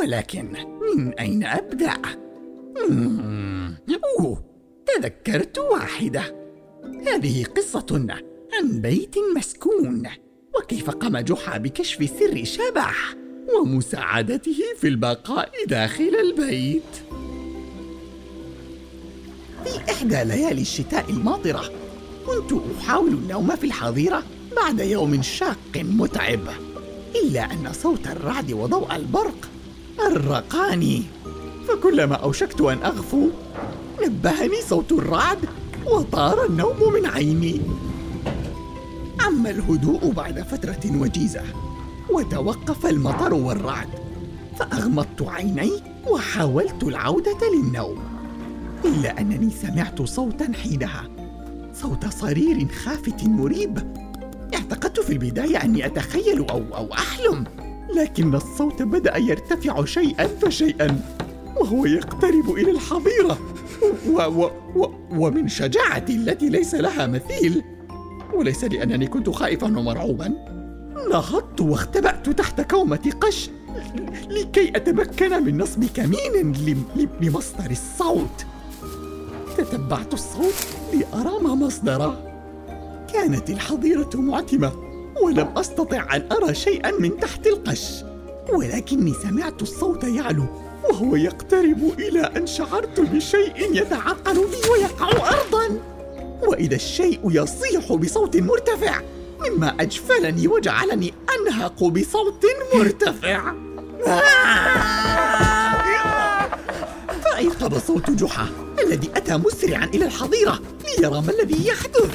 ولكن من أين أبدأ؟ أوه تذكرت واحدة. هذه قصة عن بيت مسكون. وكيف قام جحا بكشف سر شبح ومساعدته في البقاء داخل البيت؟ في إحدى ليالي الشتاء الماطرة كنت أحاول النوم في الحظيرة. بعد يوم شاق متعب إلا أن صوت الرعد وضوء البرق أرقاني. فكلما أوشكت أن أغفو نبهني صوت الرعد وطار النوم من عيني. عم الهدوء بعد فترة وجيزة وتوقف المطر والرعد فأغمضت عيني وحاولت العودة للنوم. إلا أنني سمعت صوتا حينها صوت صرير خافت مريب اعتقدت في البداية أني أتخيل أو, أو أحلم لكن الصوت بدأ يرتفع شيئا فشيئا وهو يقترب إلى الحظيرة. و و و ومن شجاعتي التي ليس لها مثيل وليس لأنني كنت خائفا ومرعوبا نهضت واختبأت تحت كومة قش لكي أتمكن من نصب كمين لمصدر الصوت. تتبعت الصوت لأرى ما مصدره. كانت الحظيرة معتمة ولم أستطع أن أرى شيئا من تحت القش. ولكني سمعت الصوت يعلو وهو يقترب إلى أن شعرت بشيء يتعقل بي ويقع أرضا. وإذا الشيء يصيح بصوت مرتفع مما أجفلني وجعلني أنهق بصوت مرتفع. فأيقظ صوت جحا. الذي أتى مسرعا إلى الحظيرة ليرى ما الذي يحدث.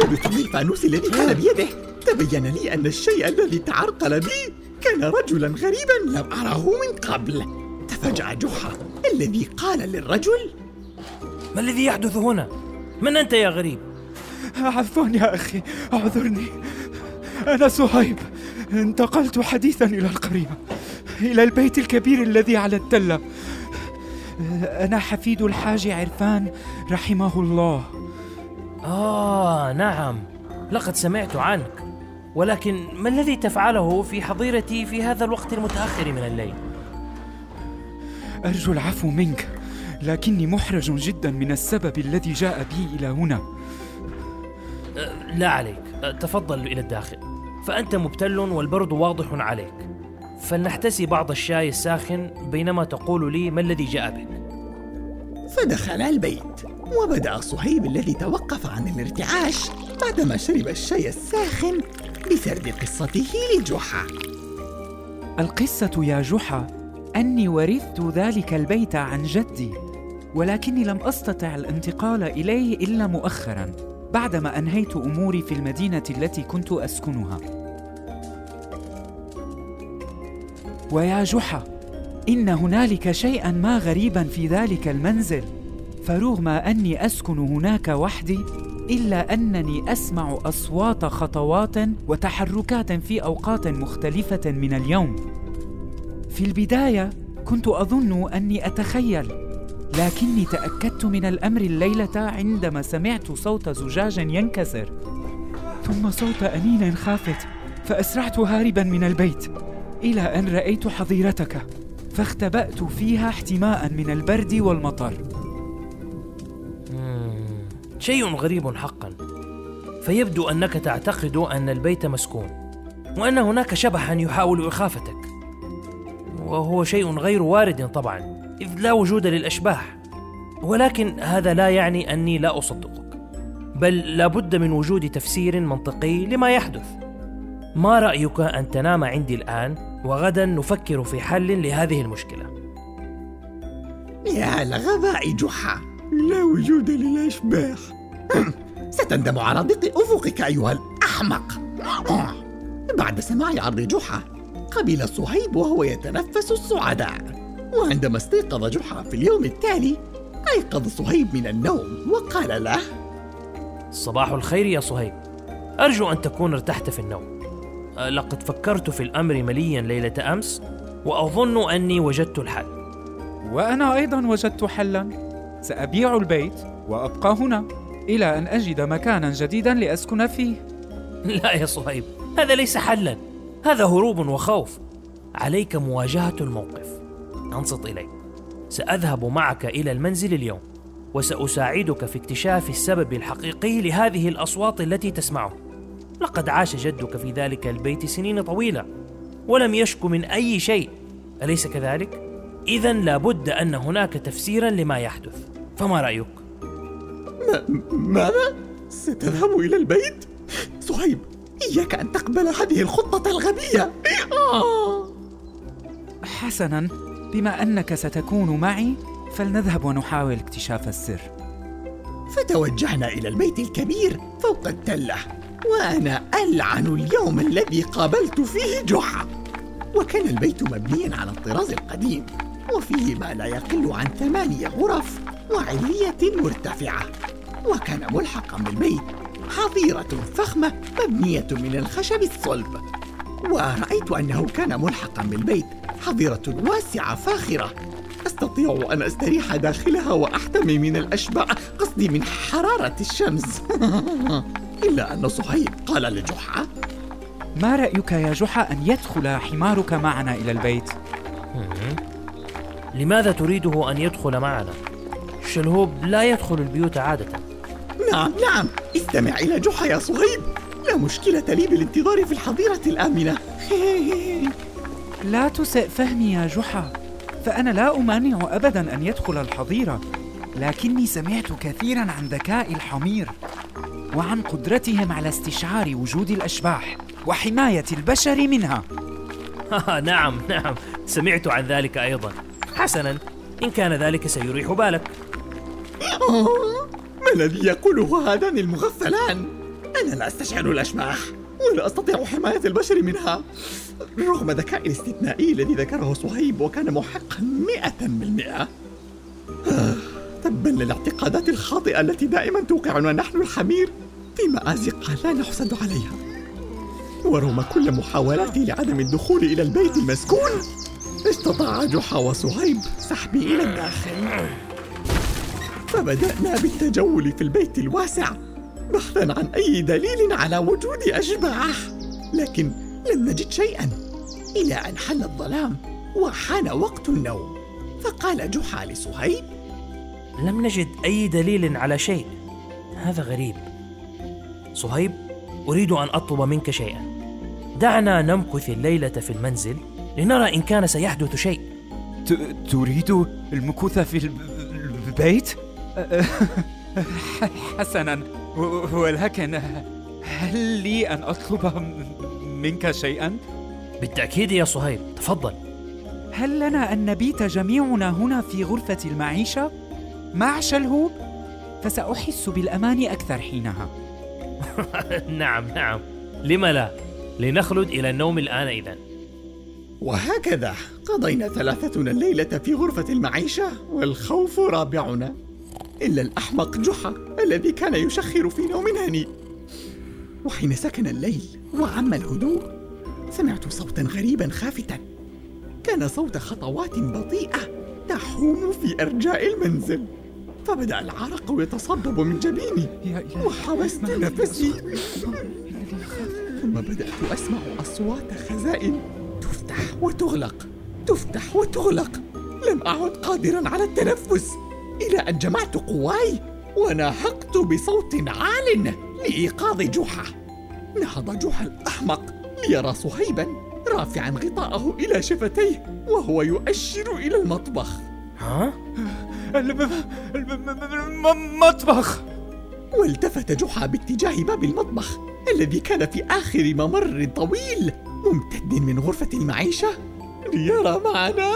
وبفضل الفانوس الذي كان بيده. تبين لي أن الشيء الذي تعرقل بي كان رجلا غريبا لم أره من قبل. تفاجأ جحا. الذي قال للرجل؟ ما الذي يحدث هنا؟ من أنت يا غريب؟ عفوا يا أخي أعذرني. أنا صهيب. انتقلت حديثا إلى القرية إلى البيت الكبير الذي على التلة أنا حفيد الحاج عرفان رحمه الله. آه نعم. لقد سمعت عنك. ولكن ما الذي تفعله في حظيرتي في هذا الوقت المتأخر من الليل؟ أرجو العفو منك لكني محرج جدا من السبب الذي جاء بي إلى هنا. أه، لا عليك. أه، تفضل إلى الداخل. فأنت مبتل والبرد واضح عليك. فلنحتسي بعض الشاي الساخن بينما تقول لي ما الذي جاء بك؟ فدخل البيت وبدأ صهيب الذي توقف عن الارتعاش بعدما شرب الشاي الساخن بسرد قصته لجحا. القصة يا جحا أني ورثت ذلك البيت عن جدي ولكني لم أستطع الانتقال إليه إلا مؤخرا بعدما أنهيت أموري في المدينة التي كنت أسكنها. ويا جحا إن هنالك شيئا ما غريبا في ذلك المنزل فرغم أني أسكن هناك وحدي إلا أنني أسمع أصوات خطوات وتحركات في أوقات مختلفة من اليوم. في البداية كنت أظن أني أتخيل لكني تأكدت من الأمر الليلة عندما سمعت صوت زجاج ينكسر ثم صوت أنين خافت فأسرعت هاربا من البيت. إلى أن رأيت حظيرتك فاختبأت فيها احتماء من البرد والمطر. شيء غريب حقا. فيبدو أنك تعتقد أن البيت مسكون وأن هناك شبحا يحاول إخافتك. وهو شيء غير وارد طبعا إذ لا وجود للأشباح. ولكن هذا لا يعني أني لا أصدقك بل لابد من وجود تفسير منطقي لما يحدث. ما رأيك أن تنام عندي الآن؟ وغدا نفكر في حل لهذه المشكلة. يا لغباء جحا لا وجود للأشباح ستندم على ضيق أفقك أيها الأحمق. بعد سماع عرض جحا قبل صهيب وهو يتنفس السعداء. وعندما استيقظ جحا في اليوم التالي أيقظ صهيب من النوم وقال له صباح الخير يا صهيب. أرجو أن تكون ارتحت في النوم. لقد فكرت في الأمر مليا ليلة أمس وأظن أني وجدت الحل. وأنا أيضا وجدت حلا. سأبيع البيت وأبقى هنا إلى أن أجد مكانا جديدا لأسكن فيه. لا يا صهيب هذا ليس حلا هذا هروب وخوف. عليك مواجهة الموقف. أنصت إلي سأذهب معك إلى المنزل اليوم وسأساعدك في اكتشاف السبب الحقيقي لهذه الأصوات التي تسمعها لقد عاش جدك في ذلك البيت سنين طويلة ولم يشك من أي شيء أليس كذلك؟ إذا لابد أن هناك تفسيرا لما يحدث فما رأيك؟ ماذا؟ ستذهب إلى البيت؟ صهيب إياك أن تقبل هذه الخطة الغبية آه. حسنا بما أنك ستكون معي فلنذهب ونحاول اكتشاف السر فتوجهنا إلى البيت الكبير فوق التلة وأنا ألعن اليوم الذي قابلت فيه جحا. وكان البيت مبنيا على الطراز القديم وفيه ما لا يقل عن ثمانية غرف وعلية مرتفعة. وكان ملحقا بالبيت حظيرة فخمة مبنية من الخشب الصلب. ورأيت أنه كان ملحقا بالبيت حظيرة واسعة فاخرة. أستطيع أن أستريح داخلها وأحتمي من الأشباع قصدي من حرارة الشمس. إلا أن صهيب قال لجحا. ما رأيك يا جحا أن يدخل حمارك معنا إلى البيت؟ لماذا تريده أن يدخل معنا؟ شلهوب لا يدخل البيوت عادة. نعم نعم. استمع إلى جحا يا صهيب. لا مشكلة لي بالانتظار في الحظيرة الآمنة. لا تسئ فهمي يا جحا. فأنا لا أمانع أبدا أن يدخل الحظيرة لكني سمعت كثيرا عن ذكاء الحمير. وعن قدرتهم على استشعار وجود الأشباح وحماية البشر منها. نعم نعم. سمعت عن ذلك أيضا. حسنا إن كان ذلك سيريح بالك. ما الذي يقوله هذان المغفلان؟ أنا لا أستشعر الأشباح ولا أستطيع حماية البشر منها. رغم ذكاء الاستثنائي الذي ذكره صهيب وكان محقا مئة بالمئة. آه، تبا للاعتقادات الخاطئة التي دائما توقعنا نحن الحمير في مآزق لا نحسد عليها. ورغم كل محاولاتي لعدم الدخول إلى البيت المسكون. استطاع جحا وصهيب سحبي إلى الداخل. فبدأنا بالتجول في البيت الواسع بحثا عن أي دليل على وجود أشباح. لكن لم نجد شيئا إلى أن حل الظلام وحان وقت النوم. فقال جحا لصهيب لم نجد أي دليل على شيء. هذا غريب. صهيب أريد أن أطلب منك شيئا دعنا نمكث الليلة في المنزل لنرى إن كان سيحدث شيء تريد المكوث في البيت؟ حسنا ولكن هل لي أن أطلب منك شيئا؟ بالتأكيد يا صهيب تفضل هل لنا أن نبيت جميعنا هنا في غرفة المعيشة مع شلهوب؟ فسأحس بالأمان أكثر حينها نعم نعم. لم لا؟ لنخلد إلى النوم الآن إذا. وهكذا. قضينا ثلاثتنا الليلة في غرفة المعيشة والخوف رابعنا. إلا الأحمق جحا الذي كان يشخر في نوم هنيء وحين سكن الليل وعم الهدوء سمعت صوتا غريبا خافتا. كان صوت خطوات بطيئة تحوم في أرجاء المنزل. فبدأ العرق يتصبب من جبيني. وحبست نفسي. ثم بدأت أسمع أصوات خزائن تفتح وتغلق تفتح وتغلق. لم أعد قادرا على التنفس إلى أن جمعت قواي ونهقت بصوت عال لإيقاظ جحا. نهض جحا الأحمق ليرى صهيبا رافعا غطاءه إلى شفتيه وهو يؤشر إلى المطبخ. ها؟ المطبخ. والتفت جحا باتجاه باب المطبخ الذي كان في آخر ممر طويل ممتد من غرفة المعيشة. ليرى معنا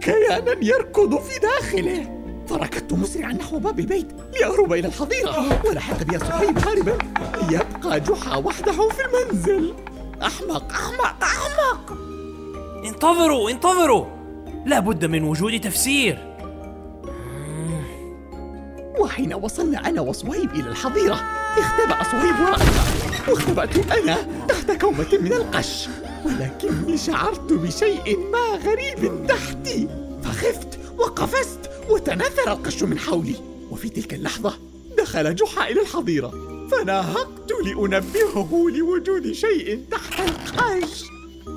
كيانا يركض في داخله. فركضت مسرعا نحو باب البيت لأهرب إلى الحظيرة. ولحق بي صهيب هاربا ليبقى جحا وحده في المنزل. أحمق أحمق أحمق. انتظروا انتظروا. لا بد من وجود تفسير. وحين وصلنا أنا وصهيب إلى الحظيرة. اختبأ صهيب وراءنا واختبأت أنا تحت كومة من القش. ولكني شعرت بشيء ما غريب تحتي فخفت وقفزت وتناثر القش من حولي. وفي تلك اللحظة دخل جحا إلى الحظيرة. فناهقت لأنبهه لوجود شيء تحت القش.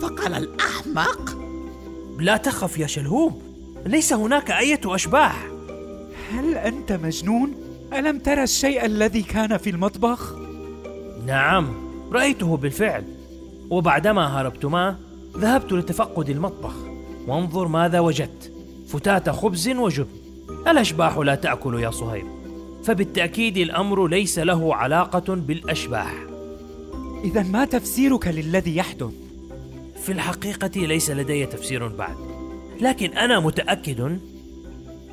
فقال الأحمق لا تخف يا شلهوب. ليس هناك أية أشباح. هل أنت مجنون؟ ألم ترى الشيء الذي كان في المطبخ؟ نعم رأيته بالفعل. وبعدما هربتما ذهبت لتفقد المطبخ. وانظر ماذا وجدت. فتات خبز وجبن الأشباح لا تأكل يا صهيب. فبالتأكيد الأمر ليس له علاقة بالأشباح. إذا ما تفسيرك للذي يحدث؟ في الحقيقة ليس لدي تفسير بعد. لكن أنا متأكد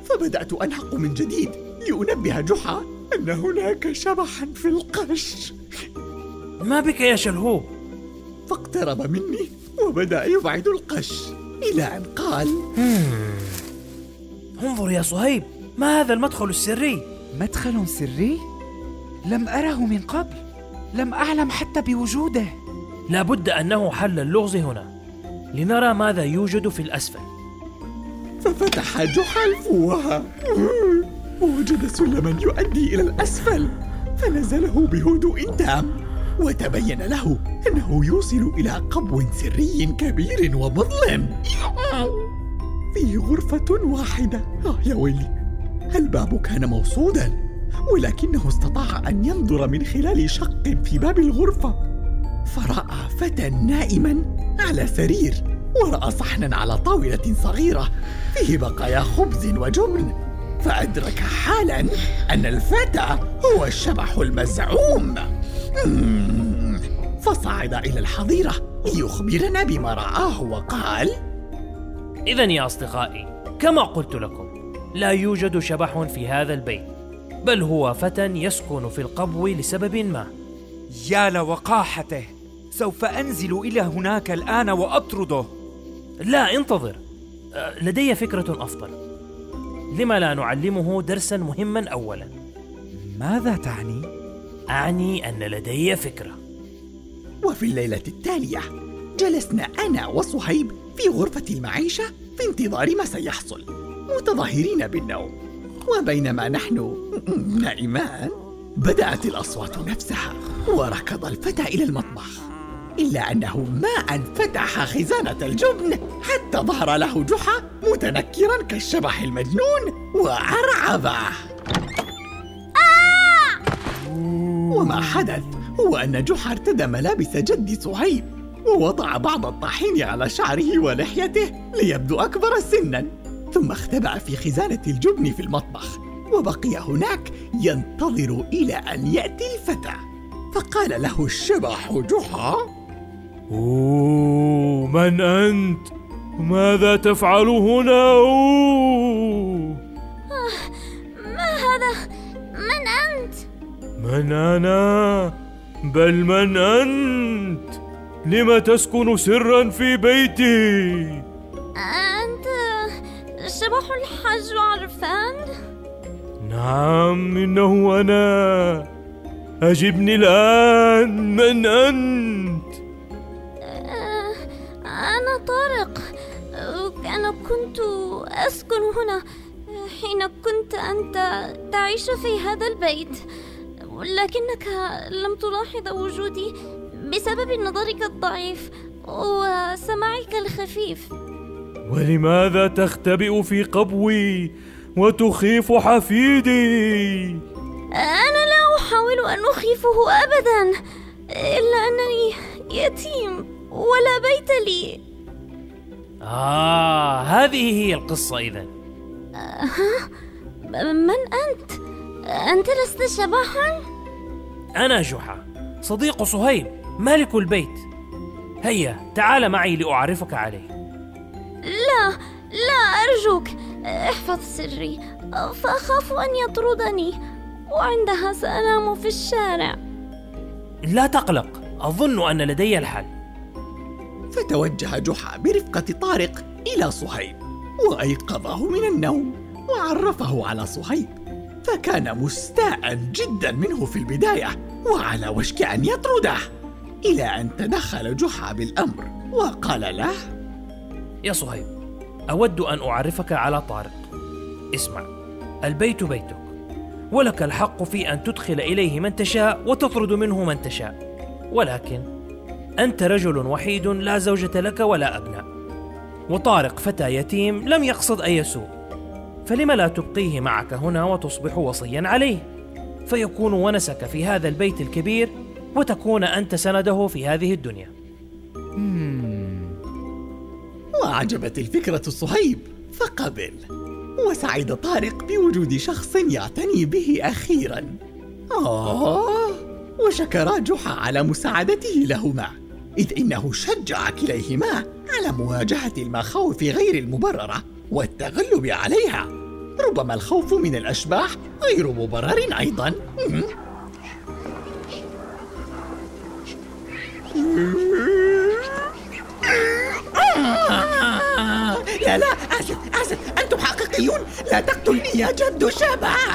فبدأت أنهق من جديد لأنبه جحا أن هناك شبحا في القش. ما بك يا شلهوب فاقترب مني وبدأ يبعد القش إلى أن قال انظر يا صهيب ما هذا المدخل السري؟ مدخل سري؟ لم أره من قبل لم أعلم حتى بوجوده. لا بد أنه حل اللغز هنا. لنرى ماذا يوجد في الأسفل. ففتح جحا الفوهة ووجد سلما يؤدي إلى الأسفل فنزله بهدوء تام وتبين له أنه يوصل إلى قبو سري كبير ومظلم. فيه غرفة واحدة. آه يا ويلي الباب كان موصودا ولكنه استطاع أن ينظر من خلال شق في باب الغرفة. فرأى فتى نائما على سرير. ورأى صحنا على طاولة صغيرة فيه بقايا خبز وجبن. فأدرك حالا أن الفتى هو الشبح المزعوم. فصعد إلى الحظيرة ليخبرنا بما رآه وقال إذا يا أصدقائي كما قلت لكم لا يوجد شبح في هذا البيت بل هو فتى يسكن في القبو لسبب ما. يا لوقاحته سوف أنزل إلى هناك الآن وأطرده. لا انتظر. أه، لدي فكرة أفضل. لما لا نعلمه درسا مهما أولا؟ ماذا تعني؟ أعني أن لدي فكرة. وفي الليلة التالية جلسنا أنا وصهيب في غرفة المعيشة في انتظار ما سيحصل متظاهرين بالنوم. وبينما نحن نائمان بدأت الأصوات نفسها وركض الفتى إلى المطبخ. إلا أنه ما أن فتح خزانة الجبن حتى ظهر له جحا متنكرا كالشبح المجنون وأرعبه. وما حدث هو أن جحا ارتدى ملابس جد صهيب ووضع بعض الطحين على شعره ولحيته ليبدو أكبر سنا. ثم اختبأ في خزانة الجبن في المطبخ وبقي هناك ينتظر إلى أن يأتي الفتى. فقال له الشبح جحا أوه من أنت؟ ماذا تفعل هنا؟ أوه ما هذا؟ من أنت؟ من أنا؟ بل من أنت؟ لم تسكن سرا في بيتي؟ أنت شبح الحج عرفان؟ نعم إنه أنا أجبني الآن من أنت؟ طارق. أنا كنت أسكن هنا حين كنت أنت تعيش في هذا البيت. لكنك لم تلاحظ وجودي بسبب نظرك الضعيف وسماعك الخفيف. ولماذا تختبئ في قبوي وتخيف حفيدي؟ أنا لا أحاول أن أخيفه أبدا إلا أنني يتيم ولا بيت لي. آه هذه هي القصة إذا من أنت؟ أنت لست شبحا؟ أنا جحا صديق صهيب مالك البيت. هيا تعال معي لأعرفك عليه. لا لا أرجوك احفظ سري. فأخاف أن يطردني وعندها سأنام في الشارع. لا تقلق أظن أن لدي الحل. فتوجه جحا برفقة طارق إلى صهيب وأيقظه من النوم وعرفه على صهيب فكان مستاء جدا منه في البداية وعلى وشك أن يطرده إلى أن تدخل جحا بالأمر وقال له يا صهيب أود أن أعرفك على طارق. اسمع البيت بيتك ولك الحق في أن تدخل إليه من تشاء وتطرد منه من تشاء ولكن أنت رجل وحيد لا زوجة لك ولا أبناء. وطارق فتى يتيم لم يقصد أي سوء. فلم لا تبقيه معك هنا وتصبح وصيا عليه؟ فيكون ونسك في هذا البيت الكبير وتكون أنت سنده في هذه الدنيا. وأعجبت الفكرة صهيب. فقبل. وسعد طارق بوجود شخص يعتني به أخيرا. آه. وشكرا جحا على مساعدته لهما. إذ إنه شجع كليهما على مواجهة المخاوف غير المبررة والتغلب عليها. ربما الخوف من الأشباح غير مبرر أيضا. لا لا آسف آسف أنتم حقيقيون؟ لا تقتلني يا جد شبح